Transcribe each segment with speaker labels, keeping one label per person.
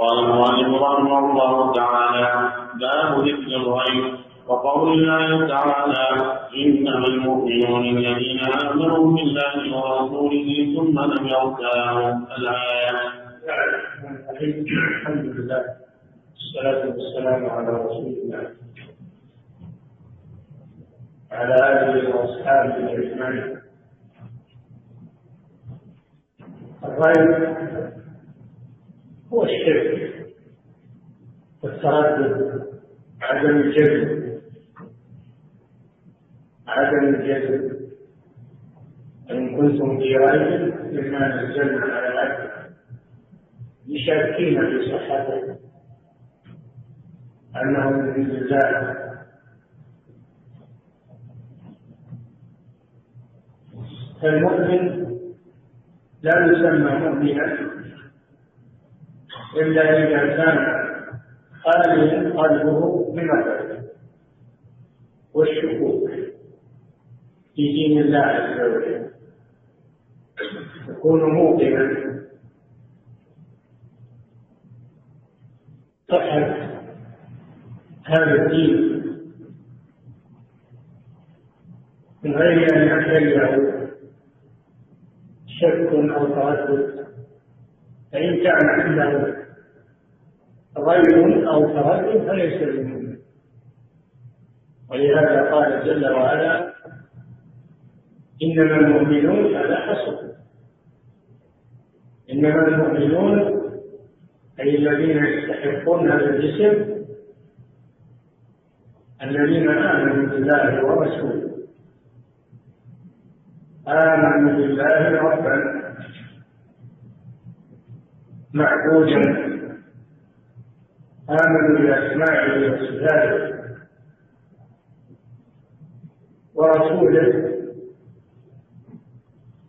Speaker 1: قال المؤلف رحمه الله تعالى باب ذكر الغيب وقول الله تعالى إنما المؤمنون الذين آمنوا بالله ورسوله ثم لم يرتابوا. الآية.
Speaker 2: الحمد لله. والصلاة والسلام على رسول الله. وعلى آله وأصحابه أجمعين. الغيب هو الشرك. والتردد عدم الجزم. عدم الجزم. إن كنتم في ريب مما نزلنا على العبد مشاركين في صحته. أنه من الله فالمؤمن لا يسمى مؤمنا. إلا إذا كان خاليا قلبه من الريب والشكوك في دين الله عز وجل. يكون موقنا. صحة هذا الدين. من غير أن يحتله شك أو تردد فإن كان عنده غير أو تردد فليس بمؤمن ولهذا قال جل وعلا إنما المؤمنون على حسب. إنما المؤمنون أي الذين يستحقون هذا الاسم الذين آمنوا بالله ورسوله. آمنوا بالله ربا معبودا. آمنوا بأسمائه وصفاته ورسوله.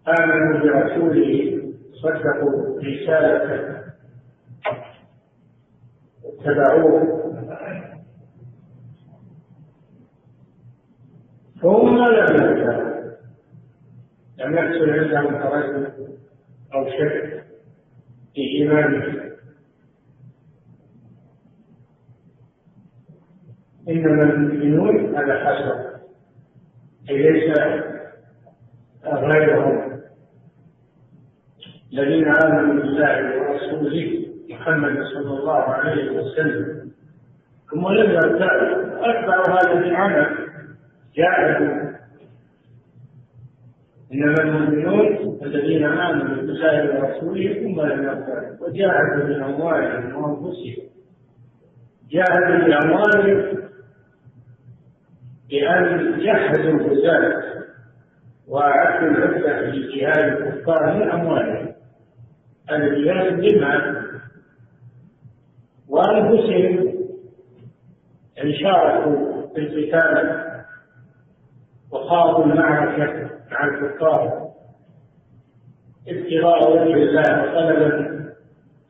Speaker 2: آمنوا برسوله صدقوا رسالته اتبعوه. ثم لم يرتابوا لم يحصل عندهم تردد أو شك في إيمانهم. انما المؤمنون على حسب. اي ليس غيرهم. الذين آمنوا بالله ورسوله محمد صلى الله عليه وسلم. ثم لم يرتابوا. اتبعوا هذا العمل جاهدوا. انما المؤمنون الذين آمنوا بالله ورسوله ثم لم يرتابوا. وجاهدوا بأموالهم وأنفسهم. جاهدوا بأموالهم بان جهزوا الغزاة واعدوا العده لجهاد الكفار من اموالهم هذا الجهاد بالمال وأنفسهم. ان شاركوا في القتال وخاضوا المعركة مع الكفار. ابتغاء وجه الله وطلبا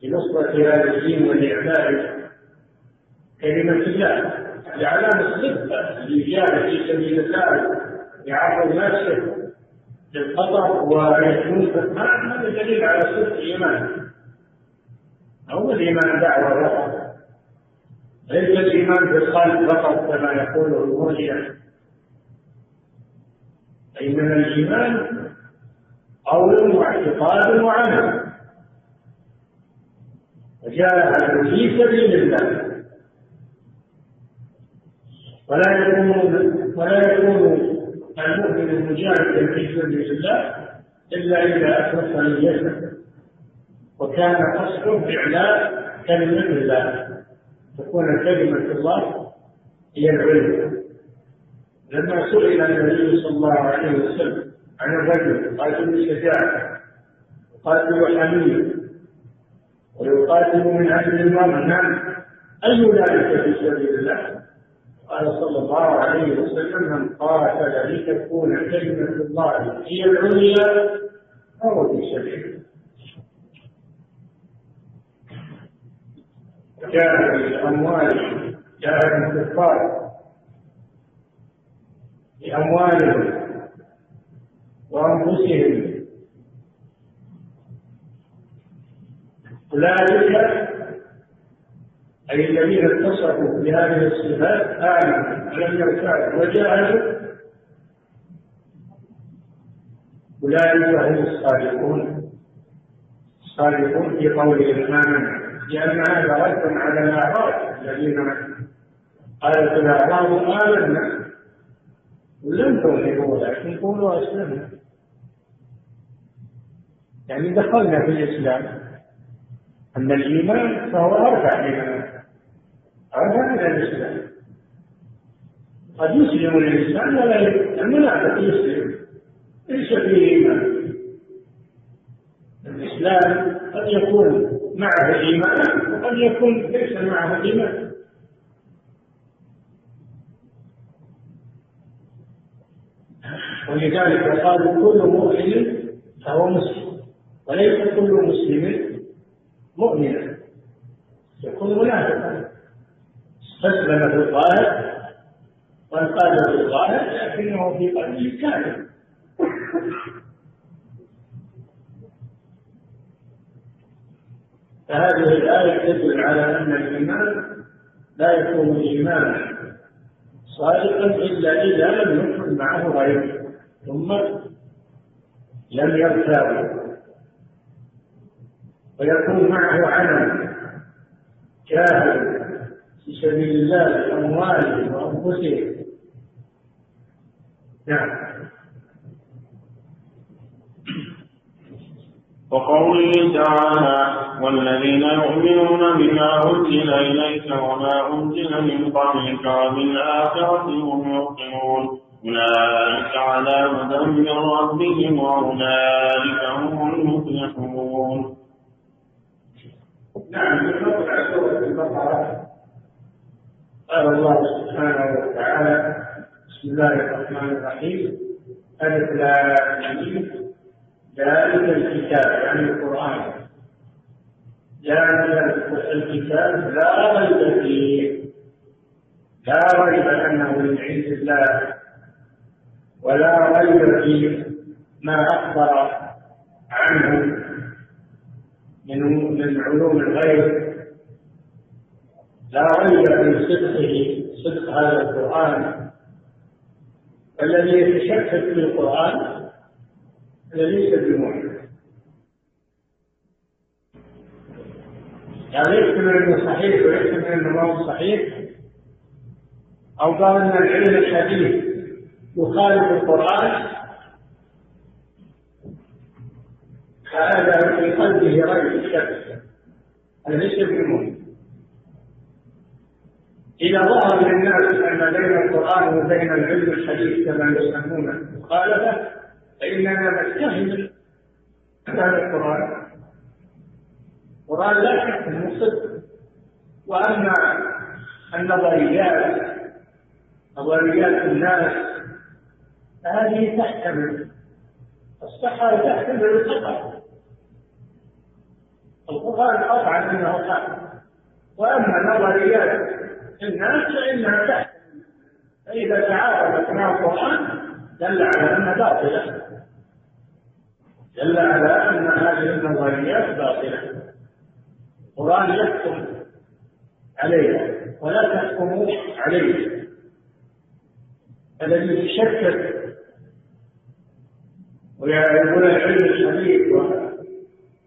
Speaker 2: لنصرة هذا الدين ولإعلاء كلمة الله. لعلامة الصدق الإجابة في سبيل الله يعرض نفسه للخطر ويكون هذا دليل على صدق إيمانه أو الإيمان دعوة فقط ليس الإيمان بالقلب فقط كما يقوله المرجع. أي من الإيمان قول واعتقاد وعمل. وجاهدوا في سبيل الله. ولا يكون ولا يكون المؤمن مجاهدا في سبيل الله إلا إذا أخلص نيته. وكان قصده إعلاء كلمة الله. تكون كلمة الله هي العلم. لما سئل النبي صلى الله عليه وسلم عن الرجل قاتل شجاعة وقاتل حمية ويقاتل من أجل المرء نعم. أي ذلك في سبيل الله؟ قال صلى الله عليه وسلم من قاتل لتكون كلمة الله هي العليا فهو في سبيل جاهد بأموالهم جاهد الكفار بأموالهم وأنفسهم. أولئك أي الذين اتصفوا بهذه الصفات آمنوا ولم يرتابوا وجاهدوا. أولئك هم الصادقون. الصادقون في قولهم آمنا لأن هذا رد على الأعراب الذين قالت الأعراب آمنا. ولم تؤمنوا ولكن قولوا أسلمنا يعني دخلنا في الإسلام. أما الإيمان فهو أرفع من أرفع من الإسلام. قد يسلم الإنسان ولا المنافق يسلم. ليس فيه إيمان. الإسلام قد يكون معه إيمان وقد يكون ليس معه إيمان. ولذلك قالوا كل مؤمن فهو مسلم. وليس كل مسلم مؤمنا يكون منافقا. استسلم في الظاهر وانقاد في الظاهر لكنه في قلبه كافر فهذه الآية تدل على أن الإيمان لا يكون إيمانا صادقا إلا إذا لم يكن معه غيره ثم لم يرتابوا ويكون معه عمل جاهد في سبيل الله بأموالهم وأنفسهم. نعم.
Speaker 1: وقوله تعالى والذين يؤمنون بما أنزل إليك وما أنزل من قبلك وبالآخرة هم يوقنون. أولئك على هدى من ربهم وأولئك هم المفلحون.
Speaker 2: نعم في البقرة. قال الله سبحانه وتعالى بسم الله الرحمن الرحيم. ألف ذلك الكتاب يعني القرآن. ذلك الكتاب لا ريب فيه. لا ريب أنه من عند الله. ولا ريب في ما أخبر عنه من من علوم الغيب. لا ريب في صدقه صدق هذا القرآن. الذي يتشكك في القرآن هذا ليس بمؤمن يعني يحتمل أنه صحيح ويحتمل أنه ما هو صحيح. أو قال أن العلم الحديث يخالف القرآن. فهذا في قلبه ريب شك هذا ليس إذا ظهر للناس أن بين القرآن وبين العلم الحديث كما يسمونه. مخالفة فإننا نتهم هذا القرآن. القرآن لا شك أنه صدق. وأما النظريات نظريات الناس فهذه تحتمل. الصحة تحتمل الخطأ. القرآن قطعا أنه خطأ وأما نظريات الناس فإنها تحتمل فإذا تعارضت مع القرآن دل على أنها باطلة. دل على أن هذه النظريات باطلة. القرآن يحكم عليها ولا تحكموا عليه الذي يشكك ويقول العلم الحديث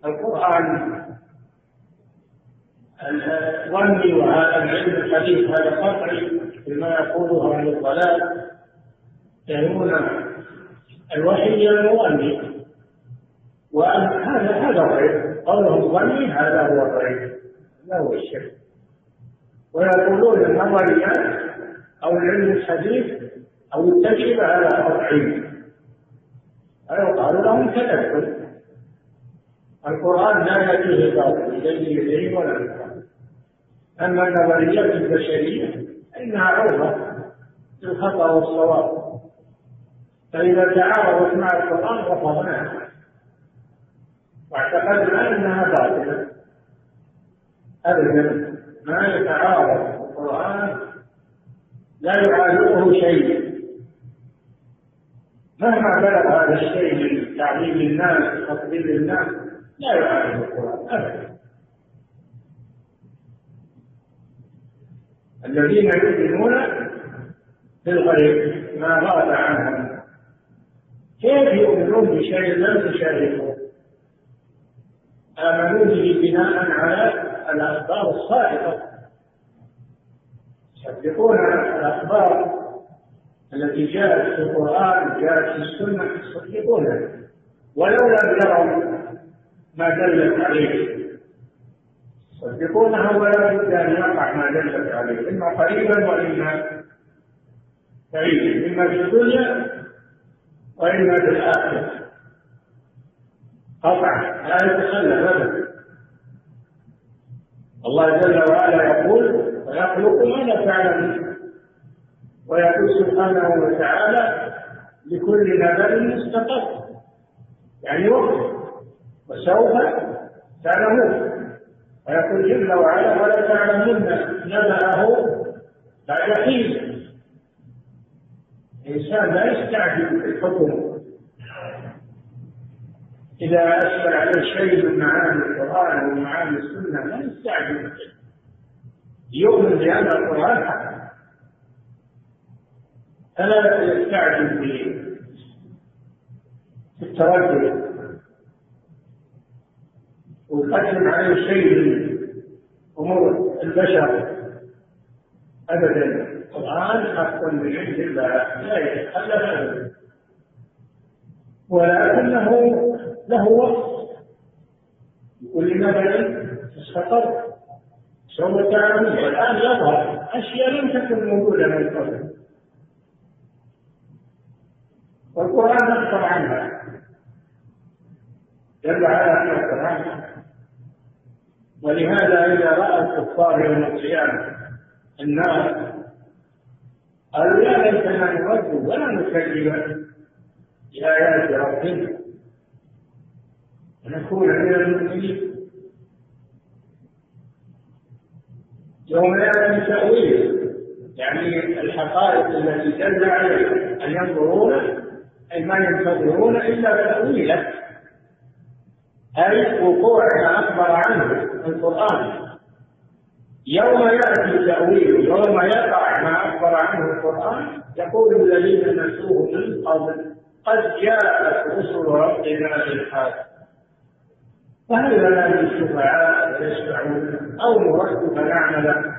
Speaker 2: والقرآن الظني وهذا العلم الحديث هذا قطعي بما يقوله أهل الضلال. يهمون الوحي المغني وأن هذا هذا الغيب قوله ظني هذا هو الغيب هذا هو الشرك. ويقولون النظريات أو العلم الحديث أو التجربة على قطعي فيقال لهم تدخل. القرآن لا يأتيه باطل يجري إليه ولا يقال أما النظريات البشرية فإنها عوضة للخطأ والصواب. فإذا تعارضت مع القرآن رفضناها واعتقدنا أنها باطلة. ابدا ما يتعارض القرآن لا يعارضه شيء. مهما بلغ هذا الشيء من تعليم الناس وتقبيل الناس لا يعارض القرآن ابدا. الذين يؤمنون بالغيب ما غاب عنهم. كيف يؤمنون بشيء لم تشاركه آمنوا به بناء على الأخبار الصادقة. يصدقون الأخبار التي جاءت في القرآن جاءت في السنة يصدقونها. ولو لم يروا ما دلت عليه. يصدقونها ولا بد أن يقع ما دلت عليه إما قريبا وإما بعيدا إما في الدنيا وإما في الآخرة. قطعا لا يتخلف أبدا. الله جل وعلا يقول ويخلق ما لا تعلمون ويقول سبحانه وتعالى لكل نبأ مستقر. يعني وقت وسوف تعلمون. ويقول جل وعلا ولا تعلمون نبأه بعد حين. الإنسان لا يستعجل بالحكم. إذا أشكل عليه شيء من معاني القرآن ومعاني السنة لا يستعجل يؤمن بأن القرآن حق. فلا يستعجل في التردد ويقدم عليه شيء من أمور البشر أبدا. القرآن حق من عند الله لا يتخلف أبدا ولكنه له وقت. لكل نبأ استقر سوف تعلمون. والآن يظهر أشياء لم تكن موجودة من قبل. والقرآن أخبر عنها. جل وعلا أخبر عنها ولهذا إذا رأى الكفار يوم القيامة النار قالوا يا ليتنا نرد ولا نكذب بآيات ربنا. ونكون من المؤمنين. يوم يأتي تأويل يعني الحقائق التي دل عليها أن ينظرون أي ما ينتظرون إلا تأويله أي وقوع ما أخبر عنه. القرآن. يوم يأتي تأويل يوم يقع ما أخبر عنه القرآن يقول الذين نسوه من قبل قد جاءت رسل ربنا بالحق. فهل لنا من شفعاء يشفعون أو نرد فنعمل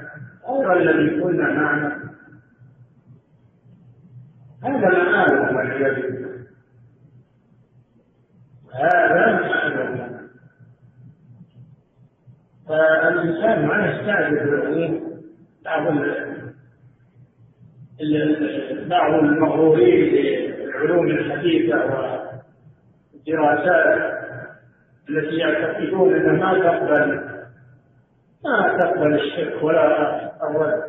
Speaker 2: غير الذي كنا نعمل. هذا مآلهم والعياذ بالله هذا مآلهم فالإنسان ما يستعجل بعض بعض المغرورين بالعلوم الحديثة والدراسات التي يعتقدون أنها ما تقبل ما تقبل الشرك ولا الرد.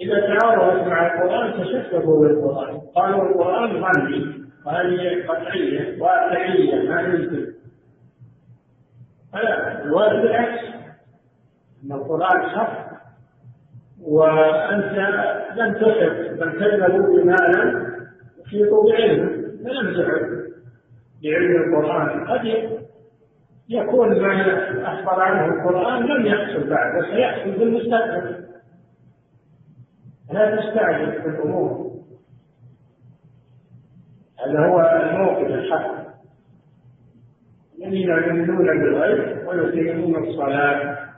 Speaker 2: إذا تعارضت مع القرآن تشككوا بالقرآن. قالوا القرآن ظني وهذه قطعية واقعية ما يمكن. فلا الوارد بالعكس أن القرآن حق وأنت لم تحب بل كذبوا بما لم يحيطوا بعلمه فلم تحب بعلم القرآن قد يكون ما أخبر عنه القرآن لم يحصل بعد وسيحصل في المستقبل لا تستعجل في الأمور. هذا هو الموقف الحق. الذين يؤمنون بالغيب ويقيمون الصلاة.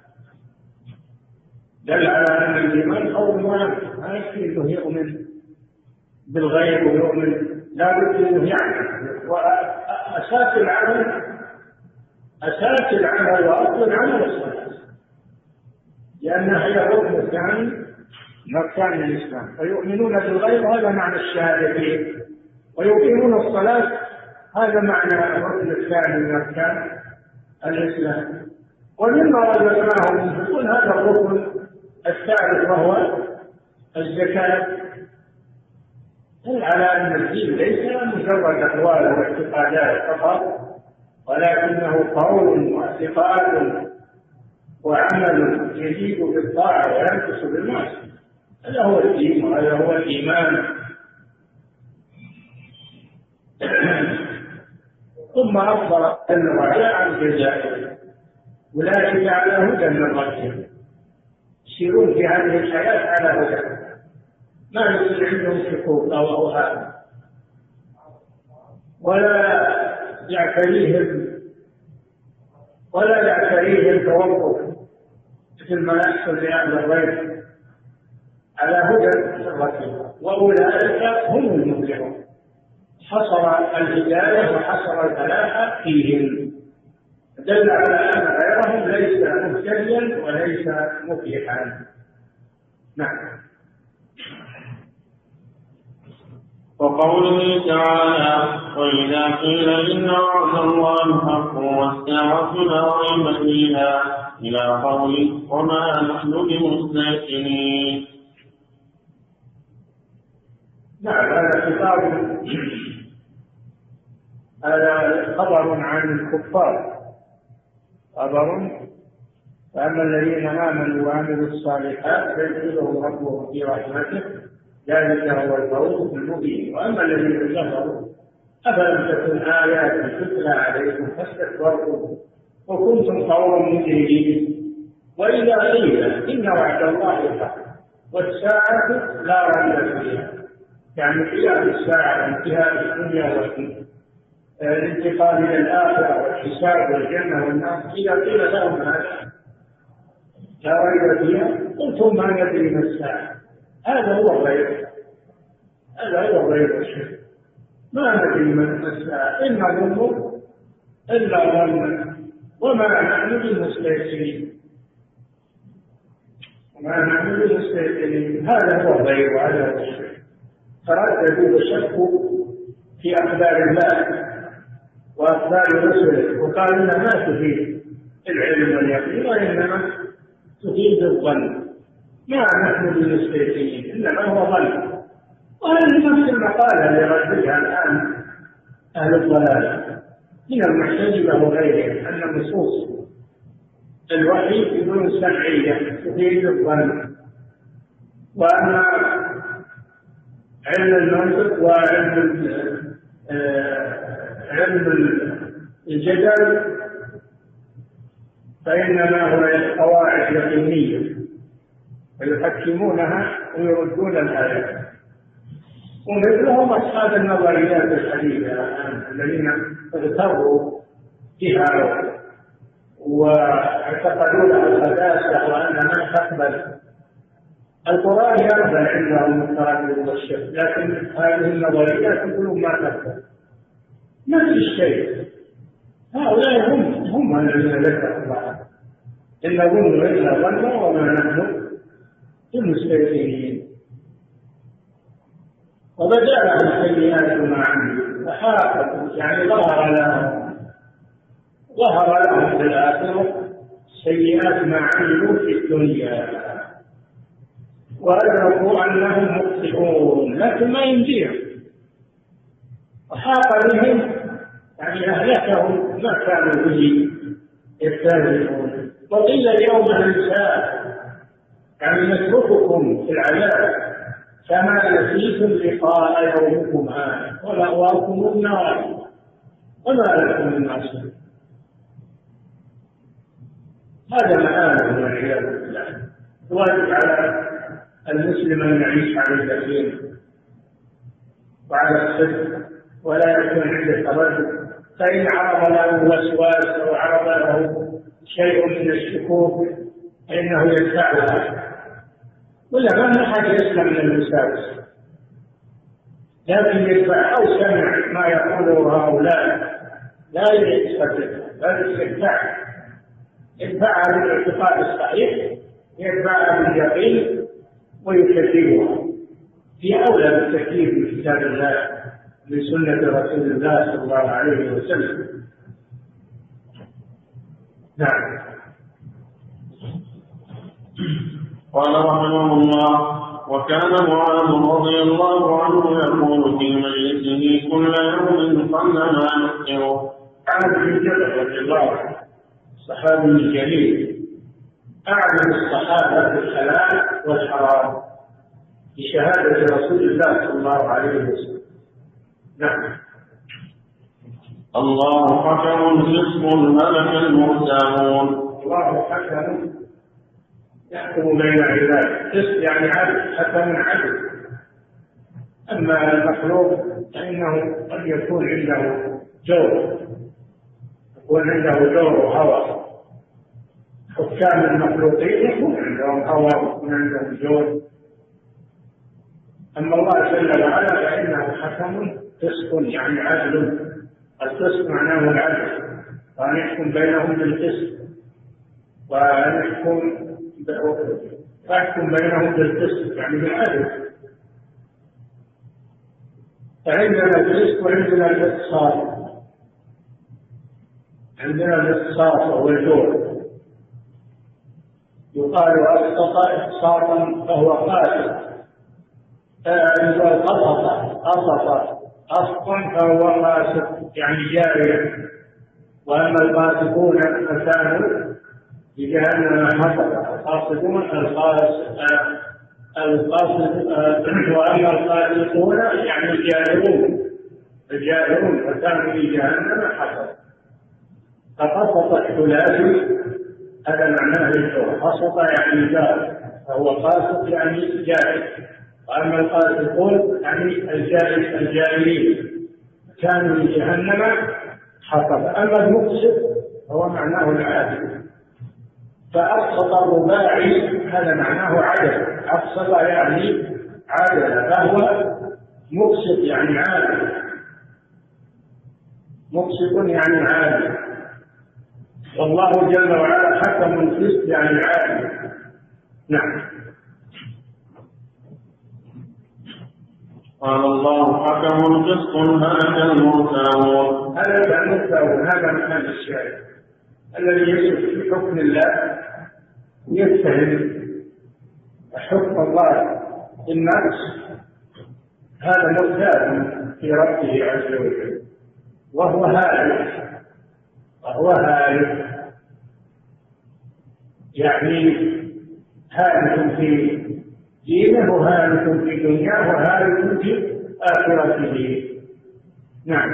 Speaker 2: دل على أن الإيمان قول واحد ما يكفي أنه يؤمن بالغيب ويؤمن. لا بد أنه يعمل. وأساس العمل أساس العمل وأصل العمل الصلاة. لأنها هي الركن الثاني من أركان الإسلام. فيؤمنون بالغيب هذا معنى الشهادتين ويقيمون الصلاة هذا معنى الركن الثاني من أركان الإسلام. ومما رزقناهم ينفقون هذا الركن الثالث وهو الزكاة. على أن الدين ليس مجرد أقوال واعتقادات فقط ولكنه قول واعتقاد وعمل يزيد بالطاعة وينقص بالمعصية. هذا هو الدين وهذا هو الإيمان. ثم أخبر جل وعلا عن جزائه أولئك على هدى من ربهم يسيرون في هذه الحياة على هدى. ما يصير عندهم شكوك أو أوهام. ولا يعتريهم ولا يعتريهم توقف مثل ما يحصل لأهل الغيب على هدى من وأولئك هم المفلحون. حصر الهداية وحصر الفلاح فيهم. دل على أن غيرهم ليس مهتديا وليس مفلحا نعم.
Speaker 1: وقوله تعالى وإذا قيل إن وعد الله حق والساعة لا ريب فيها إلى قوله وما نحن بمستيقنين.
Speaker 2: نعم هذا خطاب هذا خبر عن الكفار. خبر. فأما الذين آمنوا وعملوا الصالحات فيدخلهم ربهم في رحمته ذلك هو الفوز المبين. وأما الذين كفروا أفلم تكن آياتي تتلى عليكم فاستكبرتم وكنتم قوما مجرمين. وإذا قيل إن وعد الله حق والساعة لا ريب فيها. يعني قيام الساعة انتهاء الدنيا والانتقال إلى الآخرة والحساب والجنة والنار إذا قيل لهم هذا لا ريب فيها قلتم ما ندري ما الساعة. هذا هو الغيب. هذا هو الغيب الشرك. ما ندري ما الساعة. إن نظن إلا ظنا وما نحن بمستيقنين. وما نحن بمستيقنين. هذا هو الغيب وهذا هو الشرك. ترددوا وشكوا في أخبار الله. وأخبار رسله وقالوا إنها ما تفيد العلم واليقين وإنما تفيد الظن. ما نحن بمستيقنين إنما هو ظن. وهذه نفس المقالة اللي رددها الآن أهل الضلال. من المحتجبة وغيرهم أن نصوص الوحي بدون سمعية تفيد الظن. وأما علم المنطق وعلم آه، علم الجدل فإنما هو قواعد يقينية ويحكمونها ويردون الآيات ومثلهم أصحاب النظريات الحديثة الذين اغتروا بها واعتقدوا القداسة وأنها تقبل. القرآن يقبل عندهم التردد والشك لكن هذه النظريات يقولون ما تقبل. نفس الشيء هؤلاء هم هم الذين ذكر الله. إن نظن إلا ظنا وما نحن بمستيقنين وبدا لهم سيئات ما عملوا وحاقت يعني ظهر لهم. ظهر لهم في الآخرة سيئات ما عملوا في الدنيا. وأدركوا أنهم مخطئون لكن ما ينجيهم. وحاق بهم يعني أهلكهم ما كانوا به يستهزئون. وقيل اليوم الإنسان يعني نترككم في العذاب كما نسيتم لقاء يومكم هذا ولأواكم النار وما لكم من ناصر هذا مآل والعياذ بالله. الواجب على المسلم أن يعيش على اليقين وعلى الصدق ولا يكون عنده تردد فإن عرض له وسواس أو عرض له شيء من الشكوك فإنه يدفعها ولا ما أحد يسلم من الوساوس لكن يدفع أو سمع ما يقوله هؤلاء. لا يستطيع بل يدفع يدفعها بالاعتقاد الصحيح يدفعها باليقين ويكذبها. في أولى بالتكذيب من كتاب الله. من سنة رسول الله صلى الله عليه وسلم. نعم.
Speaker 1: قال رحمه الله وكان معاذ رضي الله عنه يقول في مجلسه كل يوم قل ما نذكره
Speaker 2: عن بن جبل رضي الله عنه الصحابي الجليل أعلم الصحابة بالحلال والحرام بشهادة رسول الله صلى الله عليه وسلم. نعم.
Speaker 1: الله حكم قسم ملك المرسلون.
Speaker 2: الله حكم يحكم بين عباده. قسط يعني عدل من عدل. أما المخلوق فإنه قد يكون عنده جور يكون عنده جور وهوى. حكام المخلوقين يكون عندهم هوى ويكون عندهم جور. أما الله جل وعلا فإنه حكم قسط يعني عدل القسط معناه العدل. وأن يحكم بينهم بالقسط. وأن يحكم فاحكم بينهم بالقسط يعني بالعدل. فعندنا القسط وعندنا الاقتصاد. عندنا الاقتصاد وهو الجور يقال أسقط اقساطا فهو قاسط إذا قسط قسط قسطا فهو قاسط يعني جاريا وأما القاسطون فكانوا بجهنم حسبا القاصدون القاصد وأما القاسطون يعني الجائرون الجائرون فكانوا في جهنم فقسط الثلاثي هذا معناه الجوع قسط يعني جار. فهو قاسط يعني جائر واما القاسطون يعني الجائر الجائرين كانوا في جهنم حسبا أما المقسط هو معناه العادل. فأقسط الرباعي هذا معناه عدل. أقسط يعني عدل. فهو مقسط يعني عادل. مقسط يعني عادل. والله جل وعلا حكم القسط يعني عادل. نعم.
Speaker 1: قال الله حكم القسط هذا المرتاح
Speaker 2: هذا المرتاح هذا محل الشاهد. الذي يسلك في حكم الله يتهم حكم الله النفس هذا مرتاب في ربه عز وجل. وهو هالك وهو هالك. يعني هالك في دينه وهالك في دنياه وهالك في آخرته نعم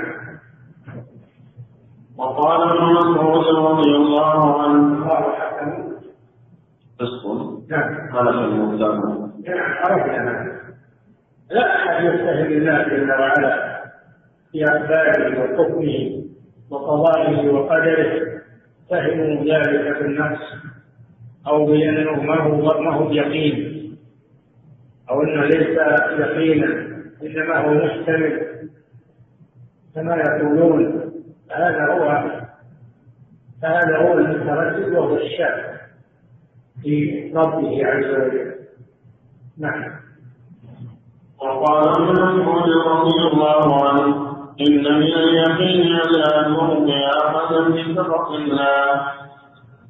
Speaker 1: وقال ابن مسعود رضي الله عنه قسط
Speaker 2: نعم
Speaker 1: هلك المهتم
Speaker 2: نعم عرفنا لا احد يستهل الله جل وعلا في اخباره وحكمه وقضائه وقدره فهموا ذلك في النفس أو بانه ما هو ما هو بيقين. أو انه ليس يقينا إنما هو محتمل كما يقولون هذا هو فهذا هو المتردد وهو الشاك في ربه عز وجل. نعم.
Speaker 1: وقال ابن مسعود رضي الله عنه إن من اليقين ألا ترضي أحدا بسخط الله.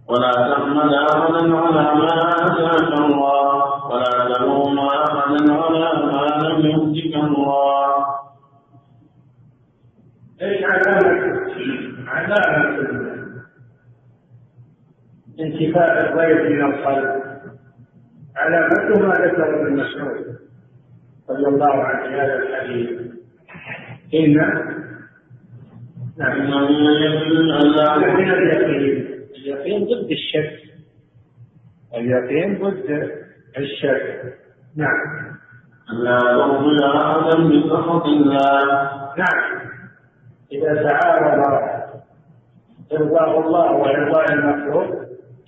Speaker 1: ولا تحمد أحدا على ما آتاك الله. على ما لم يؤتك الله.
Speaker 2: إيش علامة علامة انتفاء الضيف من القلب. علامته ما ذكر ابن مسعود رضي الله عنه في هذا الحديث. إن نعم من اليقين. اليقين ضد الشك. اليقين ضد الشك. نعم.
Speaker 1: لا ترضي أحدا بسخط الله.
Speaker 2: نعم. إذا تعارض إرضاء الله وإرضاء المخلوق.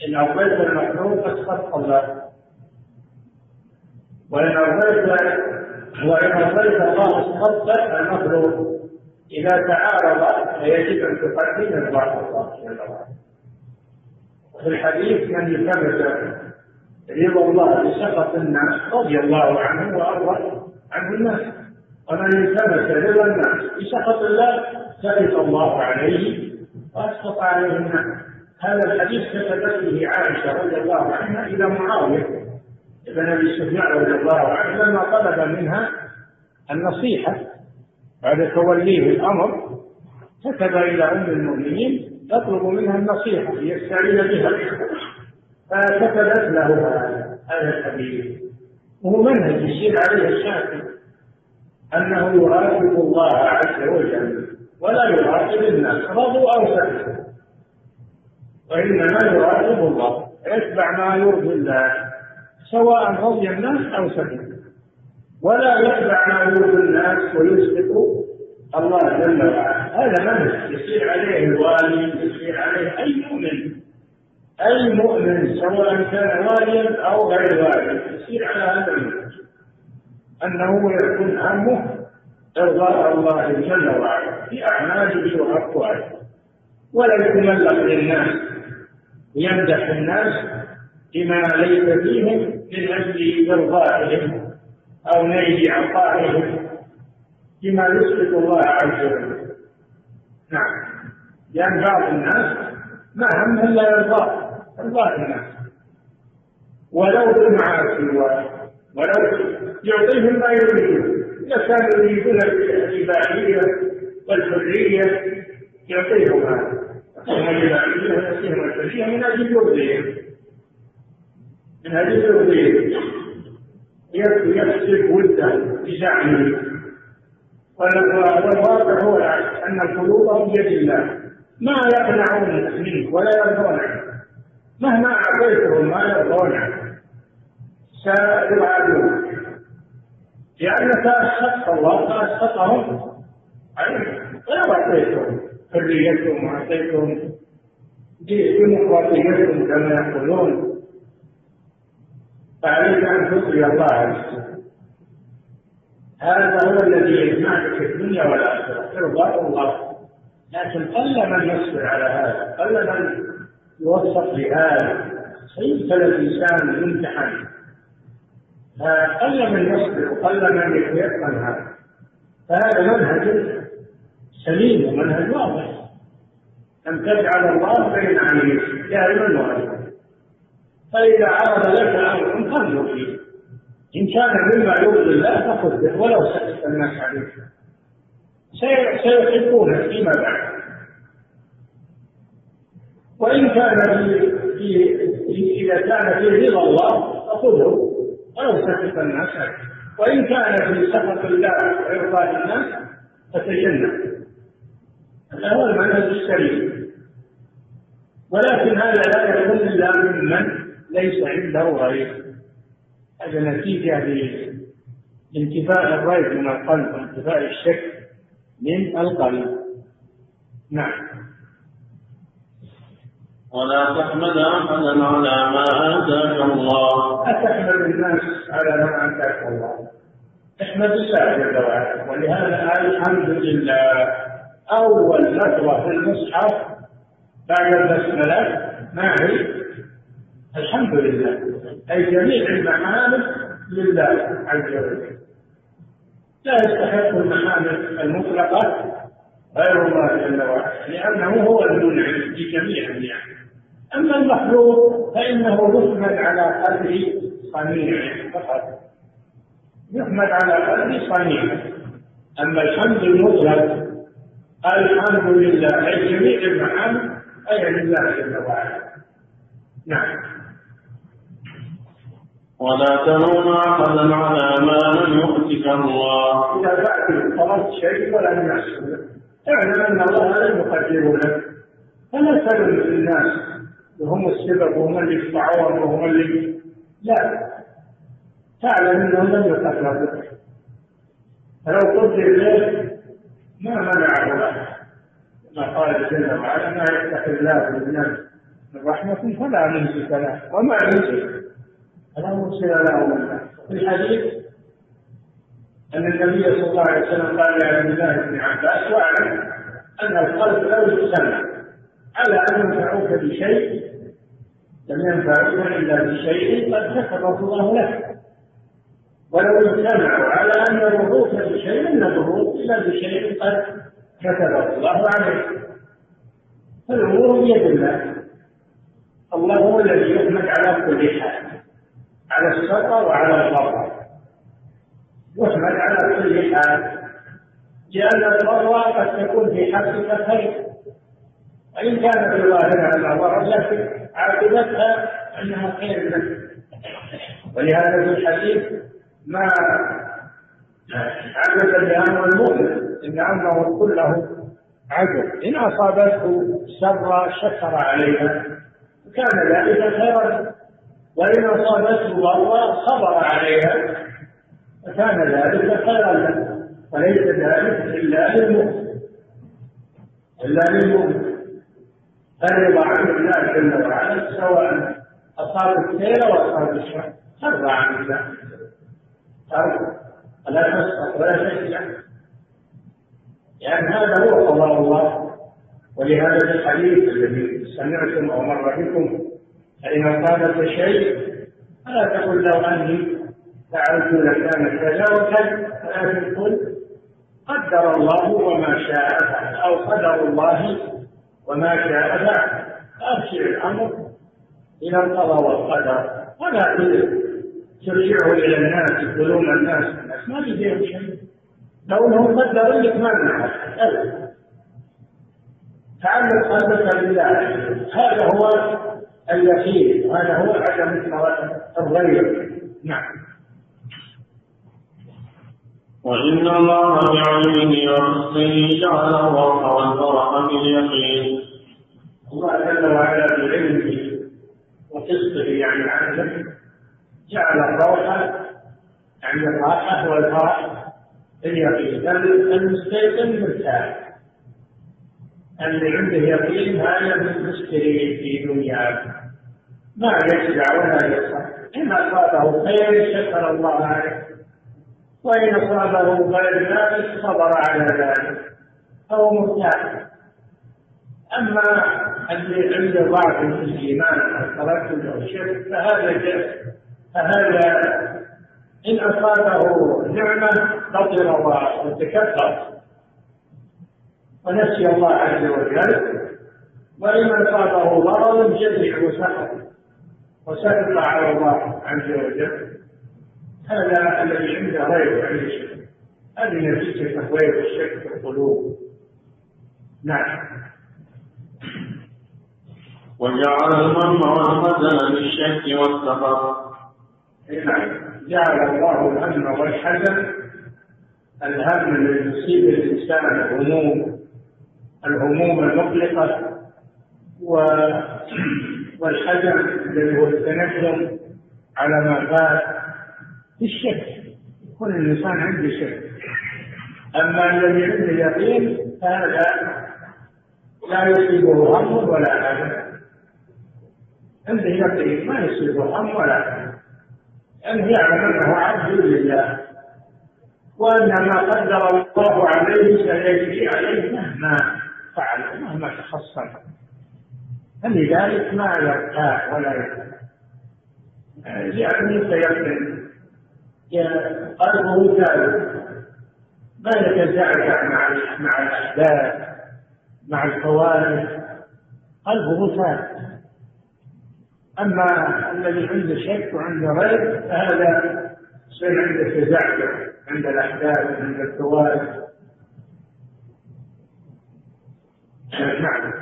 Speaker 2: إن أرضيت المخلوق أسخطت الله. وإن أرضيت وإن أرضيت الله أسخطت المخلوق. إذا تعارض فيجب أن تقدم إرضاء الله جل وعلا وفي الحديث من يثبت رضا الله بسخط الناس رضي الله عنه وأرضى عنه الناس. ومن التمس رضا الناس بسخط الله سخط الله عليه وأسقط عليه الناس. هذا الحديث كتبت به عائشة رضي الله عنها إلى معاوية ابن أبي سفيان رضي الله عنه لما طلب منها النصيحة بعد توليه الأمر كتب إلى أم المؤمنين تطلب منها النصيحة ليستعين بها. فكتبت له هذا الحديث. وهو منهج يسير عليه الشافعي أنه يراقب الله عز وجل ولا يراقب الناس رضوا أو سكتوا. وإنما يراقب الله يتبع ما يرضي الله سواء رضي الناس أو سكت ولا يتبع ما يرضي الناس ويسقط الله جل وعلا. هذا منهج يصير عليه الوالي يصير عليه أي مؤمن أي مؤمن سواء كان واليا أو غير والي يصير على هذا أنه يكون همه إرضاء الله جل وعلا في أعماله وأقواله ولا يتملق للناس يمدح الناس بما ليس فيهم من أجل إرضائهم أو نيل عطائهم بما يسقط الله عز وجل. نعم. لأن بعض الناس ما هم إلا يرضى الناس ولو بالمعاصي ولو يعطيهم ما يريدون إذا كانوا يريدون الإباحية والحرية يعطيهم هذا يعطيهم الإباحية ويعطيهم الحرية من أجل يرضيهم من أجل يرضيهم يكسب وده بزعمه. والواقع هو العكس أن القلوب بيد الله. ما يقنعون منه ولا يرضون عنه. مهما أعطيتهم ما يرضون عنه سيبعدون لأنك أسخطت الله فأسخطهم عليك ولو أعطيتهم حريتهم وأعطيتهم ديمقراطيتهم كما يقولون. فعليك أن تطيع الله عز هذا هو الذي يجمعك في الدنيا والآخرة. إرضاء الله. لكن قل من يصبر على هذا قل من يوفق لهذا سيبتلى الإنسان يمتحن قل من يصبر وقل من يتيقن هذا. فهذا منهج سليم ومنهج واضح. أن تجعل الله بين عينيك دائما وأبدا فإذا عرض لك أمر فانظر فيه. إن كان مما يرضي الله فخذ به ولو سكت الناس عليك. سيحبونك فيما بعد. وإن كان في, في إذا كان في رضا الله فخذه ولو سكت الناس. وإن كان في سخط الله وإرضاء الناس فتجنب هذا هو المنهج السليم ولكن هذا لا يكون إلا ممن ليس عنده غير هذا نتيجة لانتفاء الريب من القلب وانتفاء الشك من القلب. نعم.
Speaker 1: ولا تحمد أحدا على ما آتاك الله.
Speaker 2: أتحمد الناس على ما آتاك الله. احمد الله جل وعلا. ولهذا الحمد لله. أول لفظه في المصحف بعد البسمله ما هي الحمد لله. أي جميع المحامد لله عز وجل. لا يستحق المحامد المطلقة غير الله جل وعلا لأنه هو المنعم بجميع النعم. أما المخلوق فإنه يحمد على قدر صنيعه فقط. يحمد على قدر صنيعه أما الحمد المطلق الحمد لله أي جميع المحامد أي لله جل وعلا. نعم.
Speaker 1: ولا تلوم احدا على ما لم يؤتك الله.
Speaker 2: إذا بعد طلبت شيء ولم يحصل اعلم أن الله لم يقدره لك فلا تلوم الناس وهم السبب وهم اللي يدفعون وهم اللي لا. تعلم إنهم لم لك فلو قدر له ما منعه لك كما قال جل وعلا ما يفتح الله من رحمة فلا ممسك له وما يمسك فلا مرسل له من في الحديث أن النبي صلى الله عليه وسلم قال لعبد الله بن عباس واعلم أن الخلق لو اجتمع على أن ينفعوك بشيء لم ينفعوك إلا بشيء قد كتبه الله لك. ولو اجتمعوا على أن يضروك بشيء لم يضروك إلا بشيء قد كتبه الله عليك. فالأمور بيد الله. الله هو الذي يحمد على كل حال على السطر وعلى الضر يحمد على كل حال. لأن الضر قد تكون في حقك خير. وإن كان في ظاهرها ضرر لكن عاقبتها أنها خير لك. ولهذا في الحديث ما عجب لأمر المؤمن إن أمره كله عجب. إن أصابته سر شكر عليها كان ذلك خيرا. وإن أصابته ضرة صبر عليها فكان ذلك خيرا. له وليس ذلك إلا للمؤمن. إلا للمؤمن. الرضا عن الله جل وعلا سواء أصاب الخير أو أصاب الشر ترضى عن الله. ترضى ولا تسقط ولا تشجع لأن هذا هو قضاء الله. ولهذا الحديث الذي سمعتم أو مر بكم فإن أصابك شيء فلا تقل لو أني فعلت لكان كذا وكذا ولكن قل قدر الله وما شاء فعل أو قدر الله وما شاء فعل أرجع الأمر إلى القضاء والقدر. ولا ترجعه إلى الناس يقولون الناس الناس. ما بيديهم شيء. لو انهم قدروا لك ما أبدا. تعلق قلبك بالله. هذا هو اليقين. هذا هو عدم الغير. نعم.
Speaker 1: وإن الله بعلمه وحسنه جعل الروح والفرح باليقين
Speaker 2: الله جل وعلا بعلمه وقسطه يعني عدله جعل الروح يعني الراحة والفرح باليقين المستيقن مرتاح. اللي عنده يقين هذا مستريح في دنياه. ما يشبع ولا يصح. إن أصابه خير شكر الله عليه. وإن أصابه غير ذلك صبر على ذلك فهو مرتاح أما اللي عنده ضعف في الإيمان أو تردد أو شرك فهذا فهذا إن أصابه نعمة بطل وتكبر ونسي الله عز وجل وإن أصابه ضرر جزع وسخط وسخط على الله عز وجل. هذا الذي عنده غير عند الشرك. هذه نتيجة غير الشرك في القلوب. نعم.
Speaker 1: وجعل الهم والحزن بالشك والسفر
Speaker 2: نعم. جعل الله الهم والحزن الهم الذي يصيب الإنسان الهموم الهموم المقلقة والحزن الذي هو التندم على ما فات. في الشك يكون الإنسان عنده شك. أما الذي عنده يقين فهذا لا. يصيبه هم ولا حزن عنده يقين ما يصيبه هم ولا حزن لأنه يعلم أنه عبد لله. وأن ما قدر الله عليه سيجري عليه مهما فعل مهما تحصل فلذلك ما يرتاح ولا يرتاح يعني سيقين قلبه ثابت. ما يتزعزع مع مع الأحداث مع الكوارث قلبه ثابت. أما الذي عنده شك وعنده ريب فهذا يصير عنده تزعزع عند الأحداث عند الكوارث نعم.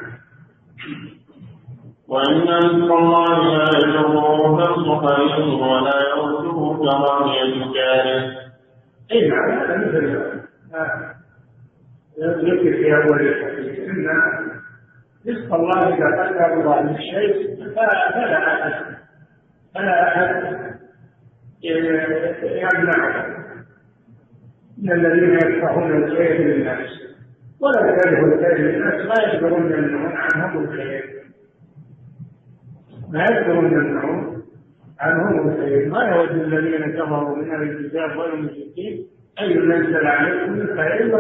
Speaker 1: وإن ذكر الله لا يجره كالصخر ولا يرده كراهية كاره.
Speaker 2: أي نعم هذا مثل ذكر في أول الحديث أن رزق الله إذا قدر الله للشيء فلا أحد فلا أحد يمنعه من الذين يدفعون الخير للناس ولا كرهوا الخير للناس لا يقدرون يمنعون عنهم الخير ما يذكرون منهم عنهم الخير. ما يود الذين كفروا من أهل الكتاب والمشركين أن ينزل عليكم من خير من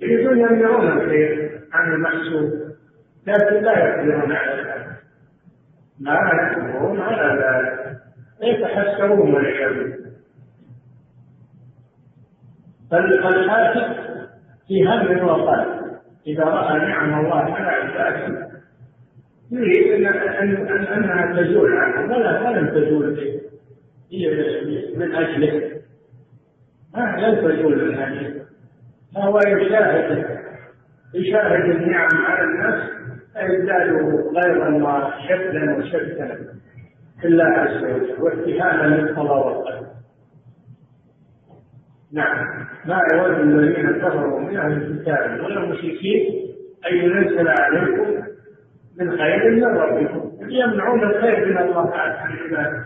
Speaker 2: يريدون يمنعون الخير عن المحسوب لكن لا يقدرون على ذلك. ما يقدرون على ذلك. يتحسرون والعياذ فالحاسد في هم وقلب إذا رأى نعم الله على عباده يريد أن أن أنها تزول عنه. ولا ولم تزول هي من أجله. ما لن تزول من أجله. فهو يشاهد يشاهد النعم على الناس فيزداد غيظا وشدا وشدا في الله عز وجل واتهاما للقضاء والقدر. نعم. ما يود الذين كفروا من أهل الكتاب ولا المشركين أن ينزل عليكم من خير من ربكم يمنعون الخير من الله عن عباده.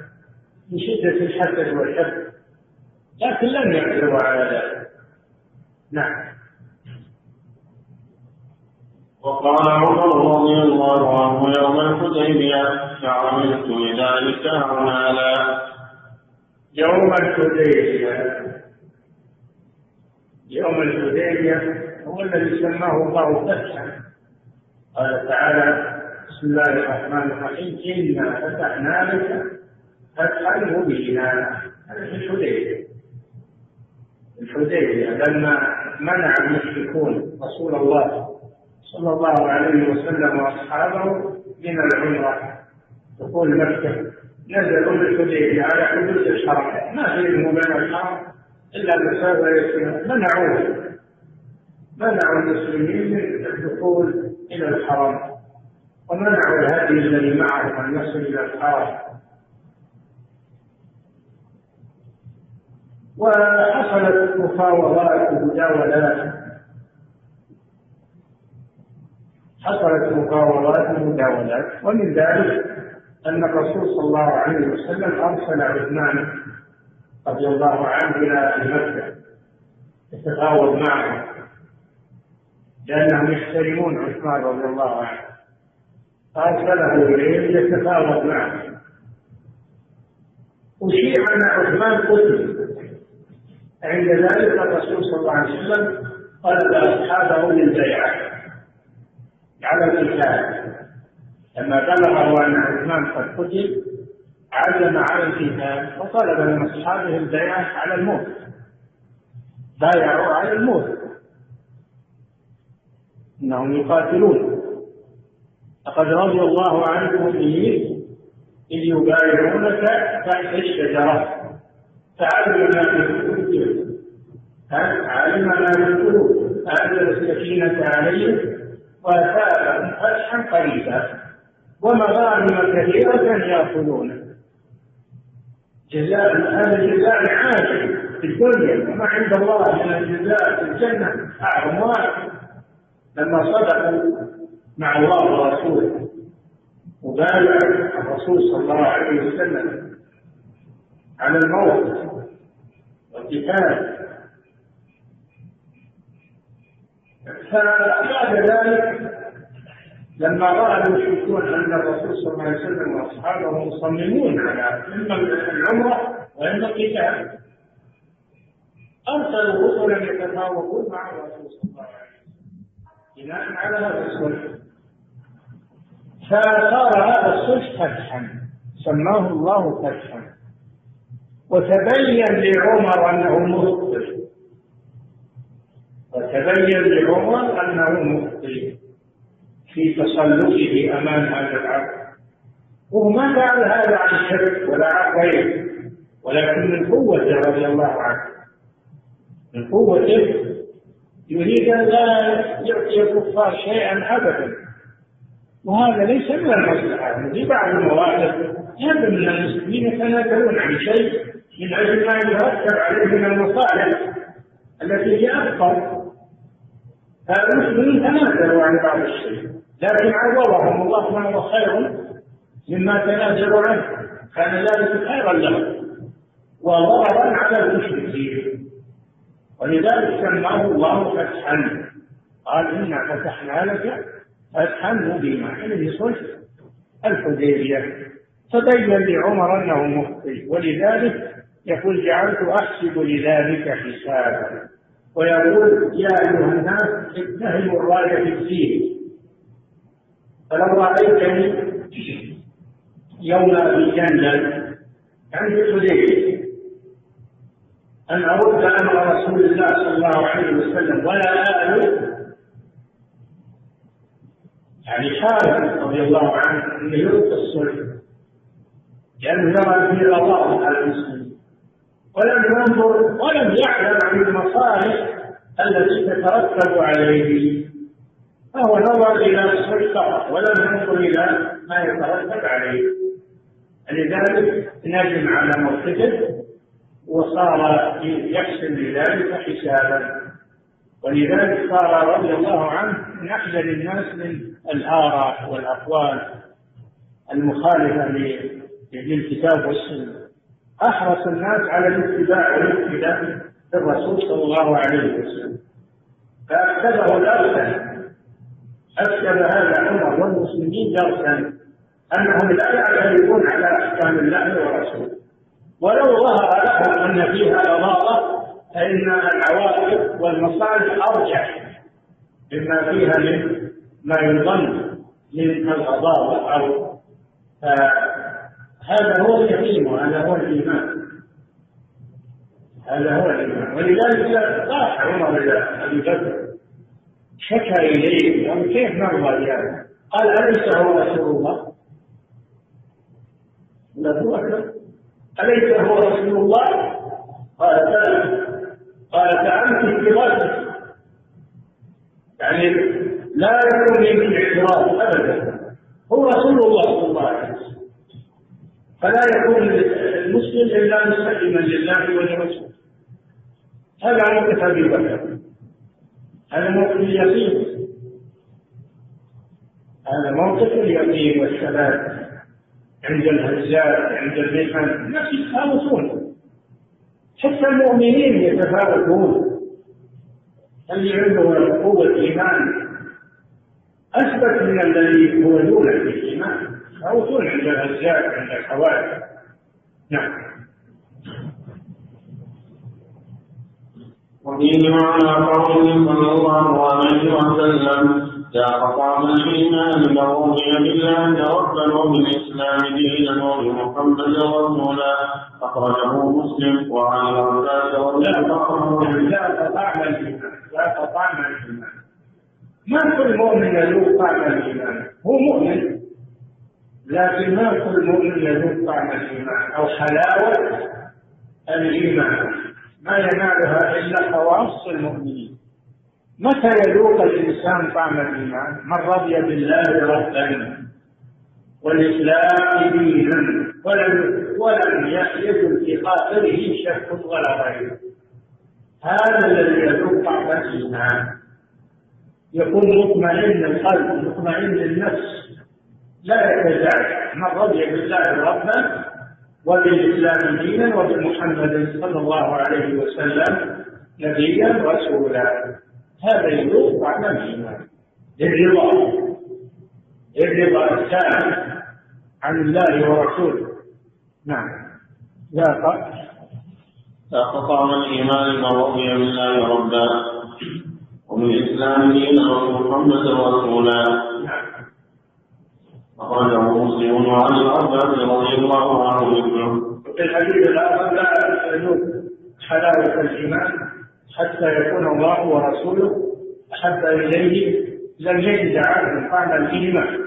Speaker 2: من شدة الحسد والحب لكن لم يقدروا على ذلك. نعم.
Speaker 1: وقال عمر رضي الله عنه يوم الحديبية فعملت لذلك أعمالا
Speaker 2: يوم الحديبية. يوم الحديبية هو الذي سماه الله فتحا. قال تعالى بسم الله الرحمن الرحيم. إنا فتحنا لك فتحا مبينا. هذا في الحديبية. الحديبية. لما منع المشركون رسول الله صلى الله عليه وسلم وأصحابه من العمرة دخول مكه نزلوا بالحديبيه على حدود الحرم. ما بينهم وبين الحرم مسافه يسيره منعوه. منعوا المسلمين من الدخول إلى الحرم. ومنعوا الهدي الذي معهم ان يصل إلى الحرم وحصلت مفاوضات ومجاولات. حصلت مفاوضات ومداولات ومن ذلك أن الرسول صلى الله عليه وسلم أرسل عثمان رضي الله عنه إلى أهل مكة يتفاوض معهم لأنهم يحترمون عثمان رضي الله عنه. فأرسله إليهم يتفاوض معه. أشيع أن عثمان قتل. عند ذلك الرسول صلى الله عليه وسلم طلب أصحابه للبيعة. على القتال. لما بلغه أن عثمان قد قتل عزم على القتال وطلب من أصحابه البيعة على الموت. بايعوا على الموت. إنهم يقاتلون. لقد رضي الله عن المؤمنين إذ يبايعونك تحت الشجرة. فعلم ما في القلوب علم ما في القلوب انزل السكينة عليهم وأثابهم فتحا قريبا. ومغانم كثيرة يأخذونه جزاء هذا جزاء عاجل في الدنيا. وما عند الله من الجزاء في الجنة. أعظم واحد لما صدقوا مع الله ورسوله وبايع الرسول صلى الله عليه وسلم على الموت والقتال. فبعد ذلك لما راى المشركون أن الرسول صلى الله عليه وسلم وأصحابه مصممون على اما العمرة واما القتال أرسلوا رسلا يتفاوضون مع الرسول صلى الله عليه وسلم. بناء على هذا الصلح فصار هذا الصلح فتحا سماه الله فتحا. وتبين لعمر أنه مخطئ. وتبين لعمر أنه مخطئ في تصلبه أمام هذا العبد. وهو ما فعل هذا عن شرك ولا عن غيره ولكن من قوته رضي الله عنه. من قوته يريد أن لا يعطي الكفار شيئا ابدا. وهذا ليس من المصلحه في بعض المواقف هذا من المسلمين يتنازلون عن شيء من أجل ما يترتب عليه من المصالح التي هي أكبر. فالمسلمين تنازلوا عن بعض الشيء لكن عوضهم الله ما هو خير مما تنازلوا عنه كان ذلك خيرا لهم وضررا على المشركين. ولذلك سماه الله فتحا قال إنا فتحنا لك مبينا يعني صلح الحديبية. تبين لعمر أنه مخطئ ولذلك يقول جعلت أحسب لذلك حسابا. ويقول يا أيها الناس اتهموا الراية في الدين. فلو رأيتني يوم أبي جندل عند الحديبية أن أرد أمر رسول الله صلى الله عليه وسلم ولا آل يعني خالد رضي الله عنه أن يرد الصلح لأنه يرى فيه غضاضة على المسلمين. ولم ينظر ولم يعلم عن المصالح التي تترتب عليه. فهو نظر إلى الصلح فقط ولم ينظر إلى ما يترتب عليه. لذلك ندم على موقفه وصار يحسن لذلك حسابا. ولذلك صار رضي الله عنه من أحذر الناس من الآراء والأقوال المخالفة للكتاب والسنة أحرص الناس على الاتباع والاقتداء بالرسول صلى الله عليه وسلم. فأكتبه درسا أكتب هذا عمر والمسلمين درسا أنهم لا يعترفون على أحكام الله ورسوله. ولو ظهر لهم أن فيها إضافة فإن العواقب والمصالح أرجح مما فيها من ما يظن من الغضاضة أو هذا هو اليقين وهذا هو الإيمان هذا هو الإيمان ولذلك راح عمر إلى أبي بكر شكى إليه قال كيف نرضى بهذا؟ قال أليس هو رسول الله؟ أبو بكر أليس هو رسول الله؟ قال قال فأنت في يعني لا يكون يمكن اعتراض أبدا. هو رسول الله صلى الله عليه وسلم. فلا يكون المسلم إلا مستقيما لله ولرسوله. هذا موقف أبي بكر هذا موقف اليقين؟ هذا موقف اليقين والثبات عند الهزات عند المحن الناس يتفاوتون حتى المؤمنين يتفاوتون. اللي عنده قوة إيمان أثبت من الذي هو دون الإيمان. يتفاوتون عند الهزات عند الحوادث نعم.
Speaker 1: وفيه معنى قوله صلى الله عليه وسلم لا فطعم الإيمان برضي بالله ربا وبالإسلام دينا وبمحمد رسولا. أخرجه مسلم وعن عباس
Speaker 2: لا فطعم الإيمان. لا فطعم الإيمان. ما كل مؤمن يذوق طعم الإيمان؟ هو مؤمن. لكن ما كل مؤمن يذوق طعم الإيمان؟ أو حلاوة الإيمان. ما ينالها إلا خواص المؤمنين. متى يذوق الإنسان طعم الإيمان؟ من رضي بالله ربا والإسلام دينا ولم ولم يكن في خاطره شك ولا غيره هذا الذي يذوق طعم الإيمان. يكون مطمئن القلب مطمئن النفس. لا يتزعزع من رضي بالله ربا وبالإسلام دينا وبمحمد صلى الله عليه وسلم نبيا رسولا. هذا يذوق طعم الإيمان الرضا الرضا التام عن الله ورسوله نعم ذاق
Speaker 1: ذاق طعم الإيمان من رضي بالله ربا وبالإسلام دينا وبمحمد رسولا نعم أخرجه مسلم وعن العباس رضي الله عنه
Speaker 2: في الحديث الآخر لا يجوز حلاوة الإيمان. حتى يكون الله ورسوله أحب إليه. لم يجد عبد طعم الإيمان.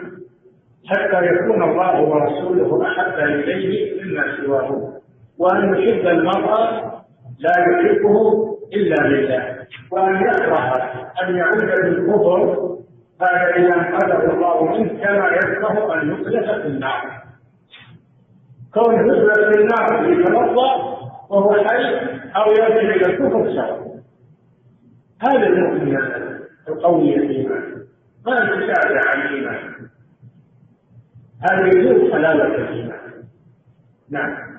Speaker 2: حتى يكون الله ورسوله أحب إليه مما سواه. وأن يحب المرأة لا يحبه إلا لله. وأن يكره أن يعود بالكفر بعد إذا أنقذه الله منه كما يكره أن يقذف في النار. كون يقذف في النار يتوضأ وهو حي أو يرجع إلى الكفر سواء. هذا المؤمن القوي الإيمان ما يتشابه عن الإيمان هذا يجوز حلاوة الإيمان. نعم.